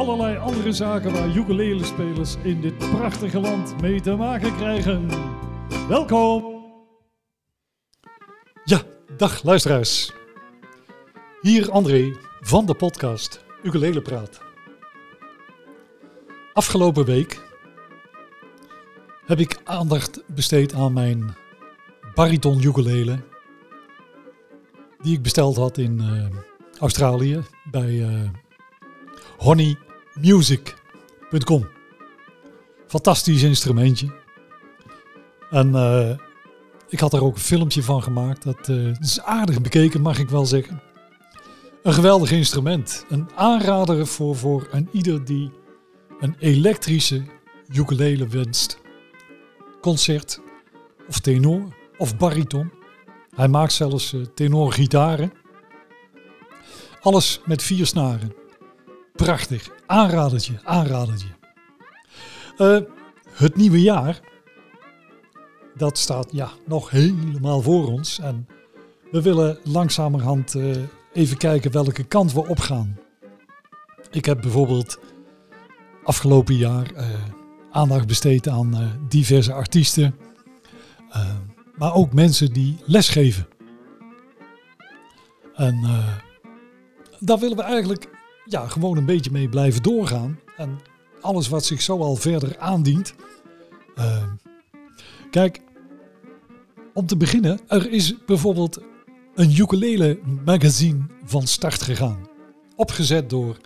allerlei andere zaken waar ukulele-spelers in dit prachtige land mee te maken krijgen. Welkom! Ja, dag luisteraars. Hier André van de podcast Ukulele Praat. Afgelopen week heb ik aandacht besteed aan mijn bariton ukulele die ik besteld had in eh, Australië bij eh, honeymusic.com. Fantastisch instrumentje. En eh, ik had er ook een filmpje van gemaakt. Dat eh, is aardig bekeken, mag ik wel zeggen. Een geweldig instrument. Een aanrader voor, voor een ieder die een elektrische ukulele wenst. Concert of tenor of bariton. Hij maakt zelfs uh, tenorgitaren. Alles met vier snaren. Prachtig. Aanradertje, aanradertje. Uh, het nieuwe jaar, dat staat ja, nog helemaal voor ons. En we willen langzamerhand uh, even kijken welke kant we opgaan. Ik heb bijvoorbeeld afgelopen jaar uh, aandacht besteed aan diverse artiesten. maar ook mensen die lesgeven. En daar willen we eigenlijk ja, gewoon een beetje mee blijven doorgaan. En alles wat zich zo al verder aandient. Uh, kijk, om te beginnen, er is bijvoorbeeld een ukulele magazine van start gegaan. Opgezet door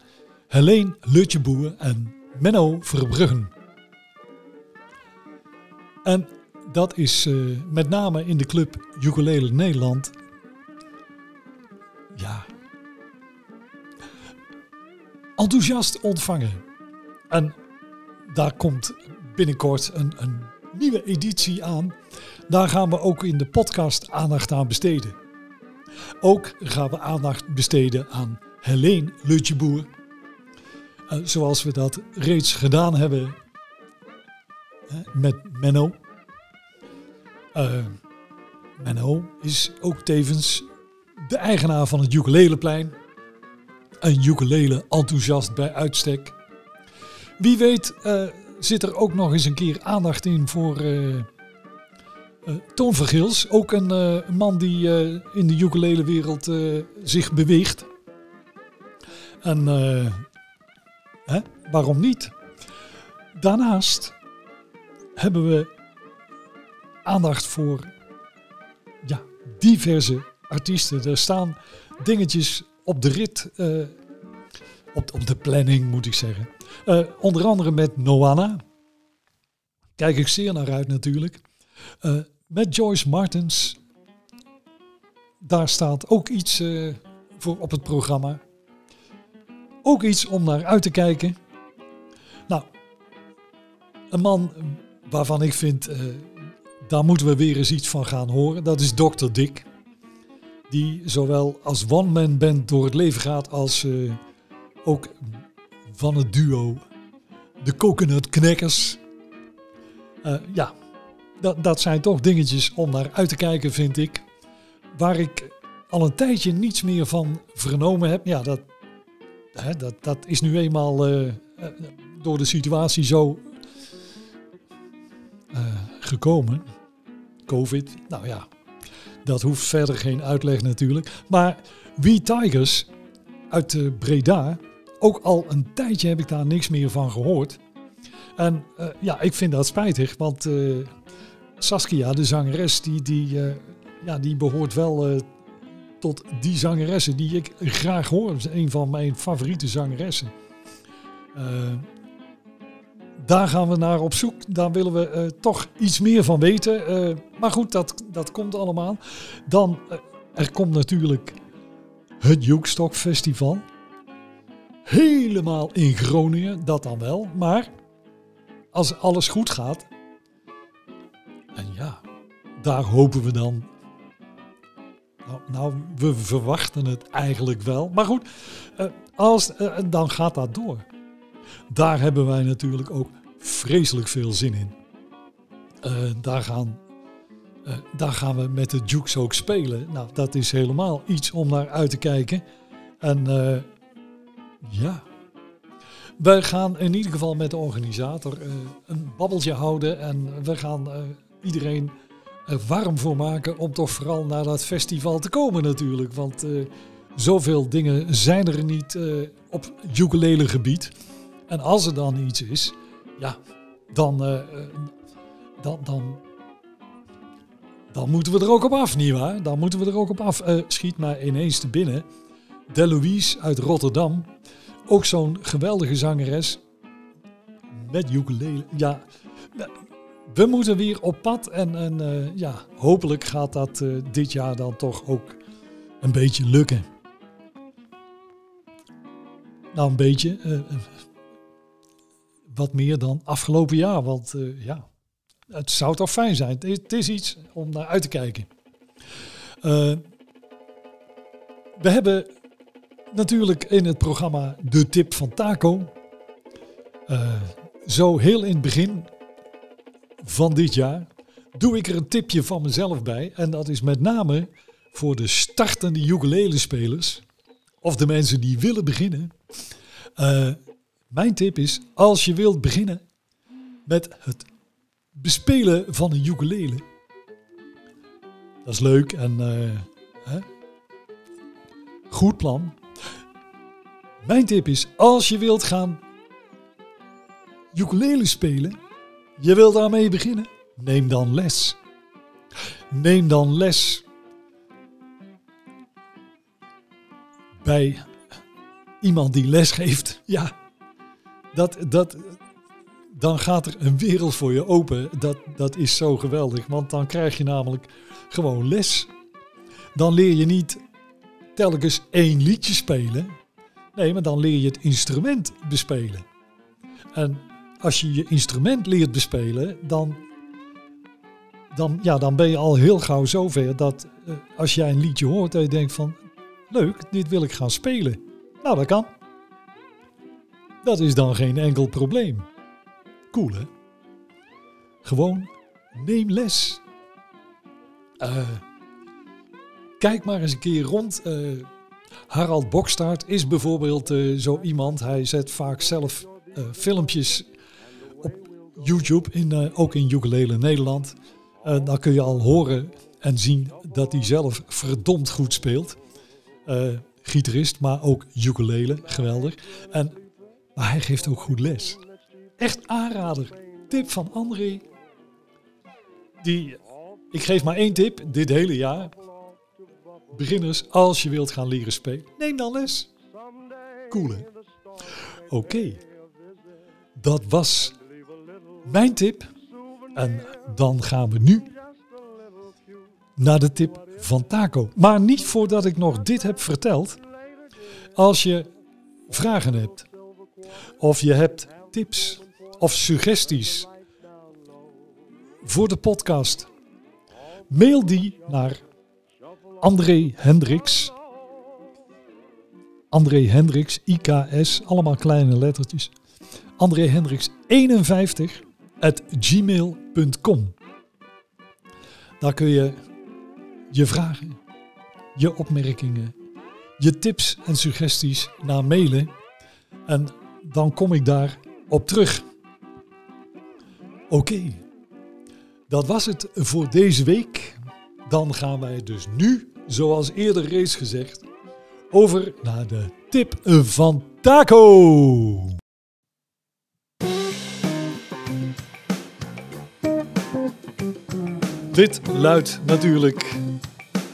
Helene Lutjeboer en Menno Verbruggen. En dat is uh, met name in de club Ukulele Nederland. Ja, enthousiast ontvangen. En daar komt binnenkort een, een nieuwe editie aan. Daar gaan we ook in de podcast aandacht aan besteden. Ook gaan we aandacht besteden aan Helene Lutjeboer. Uh, zoals we dat reeds gedaan hebben met Menno. Uh, Menno is ook tevens de eigenaar van het Ukuleleplein een ukulele enthousiast bij uitstek. Wie weet uh, zit er ook nog eens een keer aandacht in voor uh, uh, Toon Vergils. Ook een man die in de ukulele wereld zich beweegt. En hè, waarom niet? Daarnaast hebben we aandacht voor ja, diverse artiesten. Er staan dingetjes op de rit, uh, op, op de planning moet ik zeggen. Uh, onder andere met Noana. Kijk ik zeer naar uit natuurlijk. Uh, met Joyce Martens. Daar staat ook iets voor op het programma. Ook iets om naar uit te kijken. Nou, een man waarvan ik vind, daar moeten we weer eens iets van gaan horen. Dat is Dr. Dick die zowel als one-man band door het leven gaat als uh, ook van het duo de Coconut Knackers. Uh, ja, dat, dat zijn toch dingetjes om naar uit te kijken, vind ik. Waar ik al een tijdje niets meer van vernomen heb. Ja, dat, hè, dat, dat is nu eenmaal uh, door de situatie zo gekomen. Covid, nou ja, dat hoeft verder geen uitleg natuurlijk. Maar wie Tigers uit uh, Breda, ook al een tijdje heb ik daar niks meer van gehoord. En uh, ja, ik vind dat spijtig, want uh, Saskia, de zangeres, die, die, ja, die behoort wel tot die zangeressen die ik graag hoor. Een van mijn favoriete zangeressen daar gaan we naar op zoek. Daar willen we uh, toch iets meer van weten. Uh, maar goed, dat, dat komt allemaal. Dan, uh, er komt natuurlijk het Joekstock Festival. helemaal in Groningen, dat dan wel. Maar als alles goed gaat, en ja, daar hopen we dan. Nou, nou we verwachten het eigenlijk wel. Maar goed, als, dan gaat dat door. Daar hebben wij natuurlijk ook vreselijk veel zin in. Uh, daar, gaan, daar gaan we met de Jukes ook spelen. Nou, dat is helemaal iets om naar uit te kijken. En ja, wij gaan in ieder geval met de organisator een babbeltje houden. En we gaan iedereen er warm voor maken om toch vooral naar dat festival te komen natuurlijk. Want zoveel dingen zijn er niet op ukulele gebied. En als er dan iets is, ja, dan, uh, dan, dan, dan moeten we er ook op af, nietwaar? Dan moeten we er ook op af. schiet maar ineens te binnen. Delouise uit Rotterdam. Ook zo'n geweldige zangeres. Met ukulele. Ja, we moeten weer op pad. En, en uh, ja, hopelijk gaat dat dit jaar dan toch ook een beetje lukken. Nou, een beetje. Wat meer dan afgelopen jaar. Want ja, het zou toch fijn zijn. Het is, iets om naar uit te kijken. we hebben natuurlijk in het programma de tip van Taco. zo heel in het begin van dit jaar doe ik er een tipje van mezelf bij. En dat is met name voor de startende ukulele-spelers of de mensen die willen beginnen. Mijn tip is, als je wilt beginnen met het bespelen van een ukulele. Dat is leuk en uh, hè? goed plan. Mijn tip is, als je wilt gaan ukulele spelen, je wil daarmee beginnen? Neem dan les. Neem dan les bij iemand die les geeft. Ja, dat, dat, dan gaat er een wereld voor je open. Dat, dat is zo geweldig, want dan krijg je namelijk gewoon les. Dan leer je niet telkens één liedje spelen. Nee, maar dan leer je het instrument bespelen. En als je je instrument leert bespelen, dan, dan, ja, dan ben je al heel gauw zover dat uh, als jij een liedje hoort, dat je denkt van leuk, dit wil ik gaan spelen. Nou, dat kan. Dat is dan geen enkel probleem. Cool hè? Gewoon neem les. Uh, kijk maar eens een keer rond. Uh, Harald Bokstaart is bijvoorbeeld zo iemand. Hij zet vaak zelf filmpjes YouTube, in, ook in Ukulele Nederland. Dan kun je al horen en zien dat hij zelf verdomd goed speelt. Gitarist, maar ook ukulele, geweldig. En, maar hij geeft ook goed les. Echt aanrader. Tip van André. Die, ik geef maar één tip dit hele jaar. Beginners, als je wilt gaan leren spelen, neem dan les. Cool hè? Oké. Dat was mijn tip. En dan gaan we nu naar de tip van Taco. Maar niet voordat ik nog dit heb verteld. Als je vragen hebt, of je hebt tips of suggesties voor de podcast, mail die naar André Hendricks. André Hendricks, IKS, allemaal kleine lettertjes. André Hendricks 51 gmail.com. Daar kun je je vragen, je opmerkingen, je tips en suggesties naar mailen. En dan kom ik daar op terug. Oké, dat was het voor deze week. Dan gaan wij dus nu, zoals eerder reeds gezegd, over naar de tip van Taco. Dit luidt natuurlijk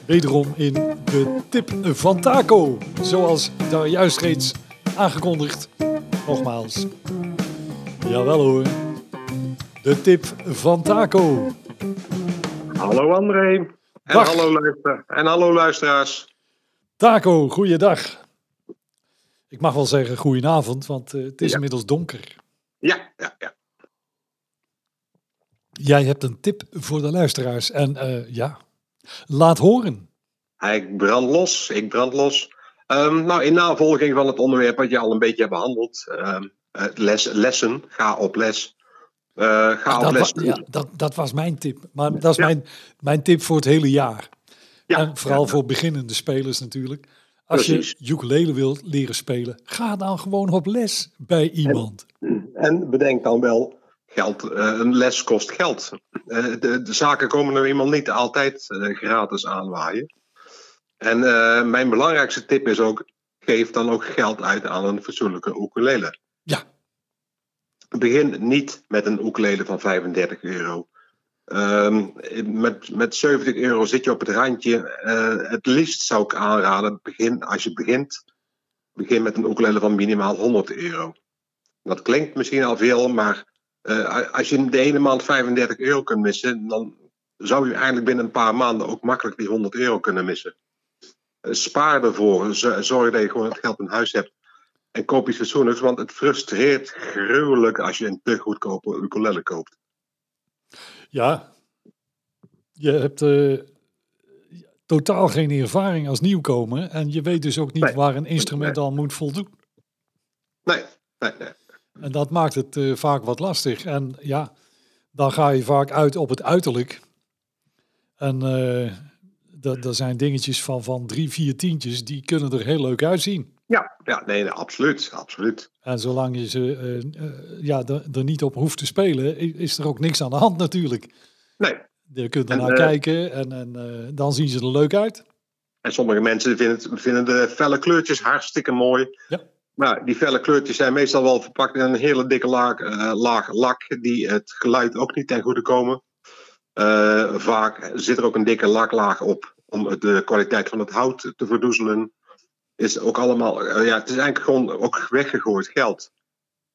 wederom in de tip van Taco. Zoals daar juist reeds aangekondigd. Nogmaals. Jawel hoor. De tip van Taco. Hallo André. En hallo, luister en hallo luisteraars. Taco, goeiedag. Ik mag wel zeggen goedenavond, want uh, het is Ja. inmiddels donker. Ja, ja, ja. Jij hebt een tip voor de luisteraars. En eh, ja, laat horen. Ik brand los, ik brand los. Ehm, nou, in navolging van het onderwerp wat je al een beetje hebt behandeld. ehm, het les, lessen, ga op les. Eh, ga op dat, les. wa- ja, dat, dat was mijn tip. Maar dat is Ja. mijn, mijn tip voor het hele jaar. Ja, en vooral voor beginnende spelers natuurlijk. Als Precies. je ukulele wilt leren spelen, ga dan gewoon op les bij iemand. En bedenk dan wel, geld, eh, een les kost geld. Eh, de, de zaken komen er eenmaal niet altijd eh, gratis aanwaaien. En eh, mijn belangrijkste tip is ook, geef dan ook geld uit aan een fatsoenlijke ukulele. Ja, Begin niet met een ukulele van 35 euro. Ehm, met, met 70 euro zit je op het randje. Eh, het liefst zou ik aanraden, begin, als je begint, begin met een ukulele van minimaal 100 euro. Dat klinkt misschien al veel, maar eh, als je de ene maand 35 euro kunt missen, dan zou je eigenlijk binnen een paar maanden ook makkelijk die 100 euro kunnen missen. Eh, spaar ervoor, zorg dat je gewoon het geld in huis hebt. En koop iets fatsoenlijks, want het frustreert gruwelijk als je een te goedkope ukulele koopt. ja. Je hebt eh, totaal geen ervaring als nieuwkomer. En je weet dus ook niet Nee. waar een instrument aan moet voldoen. Nee, nee, nee. En dat maakt het eh, vaak wat lastig. En ja, dan ga je vaak uit op het uiterlijk. En dat er zijn dingetjes van, van drie, vier tientjes, die kunnen er heel leuk uitzien. Ja, ja nee, nee, absoluut, absoluut. En zolang je ze eh, eh, ja, er, er niet op hoeft te spelen, is er ook niks aan de hand natuurlijk. Nee. Je kunt er naar eh, kijken en, en dan zien ze er leuk uit. En sommige mensen vinden, het, vinden de felle kleurtjes hartstikke mooi. Ja. Maar die felle kleurtjes zijn meestal wel verpakt in een hele dikke laag, laag lak, die het geluid ook niet ten goede komen. Eh, vaak zit er ook een dikke laklaag op om de kwaliteit van het hout te verdoezelen. Is ook allemaal, eh, ja, het is eigenlijk gewoon ook weggegooid geld.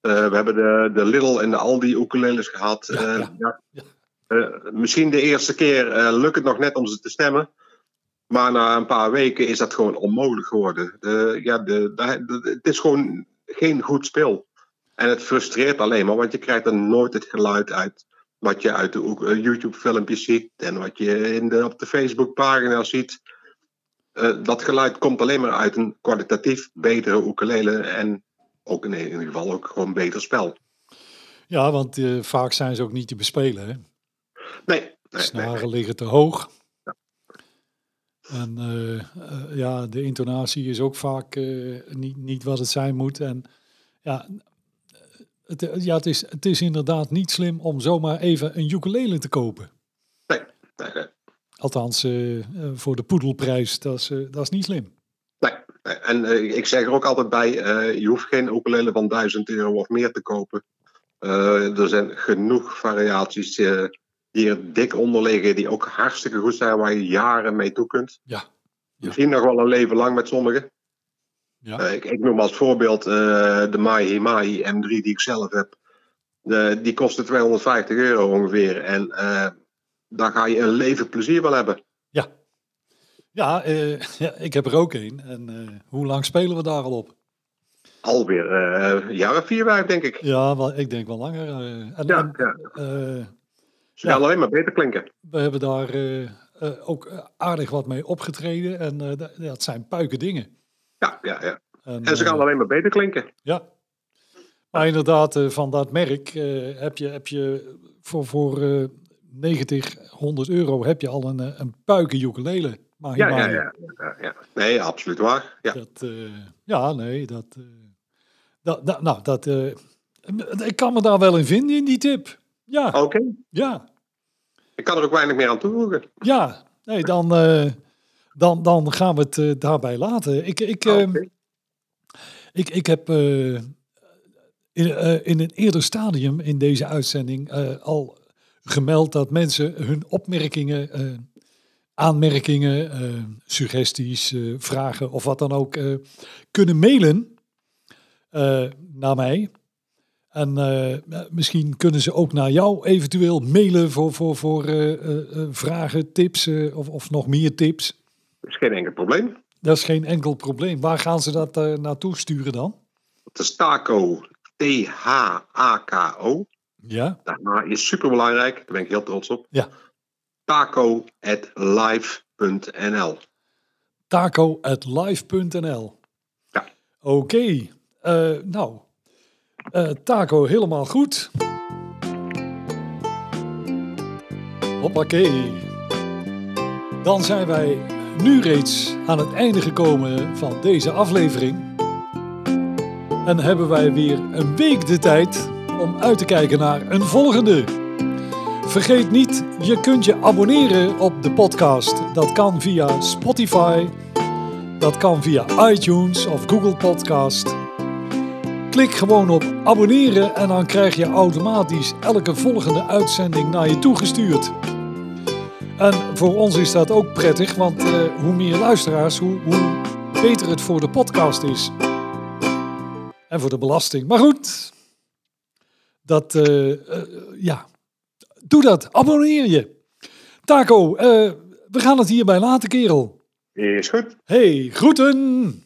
Eh, we hebben de, de Lidl en de Aldi ukuleles gehad. Ja, ja. ja. Ja. Misschien de eerste keer lukt het nog net om ze te stemmen. Maar na een paar weken is dat gewoon onmogelijk geworden. De, ja, de- het is gewoon geen goed spel. En het frustreert alleen maar, want je krijgt er nooit het geluid uit. Wat je uit de eh, YouTube-filmpjes ziet en wat je in de, op de Facebook-pagina ziet. Eh, dat geluid komt alleen maar uit een kwalitatief betere ukulele. En ook in ieder geval ook gewoon beter spel. Ja, want eh, vaak zijn ze ook niet te bespelen. Hè? Nee, nee, nee, nee. Snaren liggen te hoog. En eh, eh, ja, de intonatie is ook vaak niet, niet wat het zijn moet. En ja, het, ja het, is, het is inderdaad niet slim om zomaar even een ukulele te kopen. nee, nee, nee. Althans, eh, eh, voor de poedelprijs, dat is, eh, dat is niet slim. Nee, en eh, ik zeg er ook altijd bij, eh, je hoeft geen ukulele van 1000 euro of meer te kopen. Eh, er zijn genoeg variaties eh, die er dik onder liggen, die ook hartstikke goed zijn, waar je jaren mee toe kunt. Ja. Ja. Misschien nog wel een leven lang met sommigen. Ja, Eh, ik, ik noem als voorbeeld eh, de Mahi Mahi M3 die ik zelf heb. De, die kostte 250 euro ongeveer. En eh daar ga je een leven plezier wel hebben. ja. Ja, ja, ik heb er ook een. En hoe lang spelen we daar al op? Alweer eh een jaar of vier, vijf, denk ik. Ja, wel, ik denk wel langer. en, Ja, ja. Ze gaan Ja. alleen maar beter klinken. We hebben daar ook aardig wat mee opgetreden. En dat, dat zijn puiken dingen. Ja, ja, ja. En, En ze gaan eh, alleen maar beter klinken. Ja. Maar inderdaad, eh, van dat merk eh, heb, je, heb je voor, voor eh 90, 100 euro heb je al een, een puiken ukulele. Maar Ja, ja, ja, ja, ja. Nee, absoluut waar. Ja. Dat, ja, nee, dat... dat, dat nou, dat... ik kan me daar wel in vinden, in die tip. Ja, Oké. ja, Ik kan er ook weinig meer aan toevoegen. ja. Nee, dan, dan, dan gaan we het eh, daarbij laten. Ik, ik, eh, Oké. Ik, ik heb eh, in, eh, in een eerder stadium in deze uitzending al gemeld dat mensen hun opmerkingen, aanmerkingen, suggesties, vragen of wat dan ook kunnen mailen naar mij. En misschien kunnen ze ook naar jou eventueel mailen voor, voor, voor vragen, tips of, of nog meer tips. Dat is geen enkel probleem. Dat is geen enkel probleem. Waar gaan ze dat eh, naartoe sturen dan? Dat is Taco. T-H-A-K-O. Ja, De H is super belangrijk. Daar ben ik heel trots op. Ja. Taco at live.nl. taco at live.nl. Ja. Oké, eh, nou, eh, taco helemaal goed. Hoppakee. Dan zijn wij nu reeds aan het einde gekomen van deze aflevering. En hebben wij weer een week de tijd om uit te kijken naar een volgende. Vergeet niet, je kunt je abonneren op de podcast. Dat kan via Spotify, dat kan via iTunes of Google Podcast. Klik gewoon op abonneren en dan krijg je automatisch elke volgende uitzending naar je toegestuurd. En voor ons is dat ook prettig, want eh, hoe meer luisteraars, hoe, hoe beter het voor de podcast is. En voor de belasting. Maar goed, dat, eh, eh, ja, doe dat. Abonneer je. Taco, we gaan het hierbij laten, kerel. Is goed. Hey, groeten!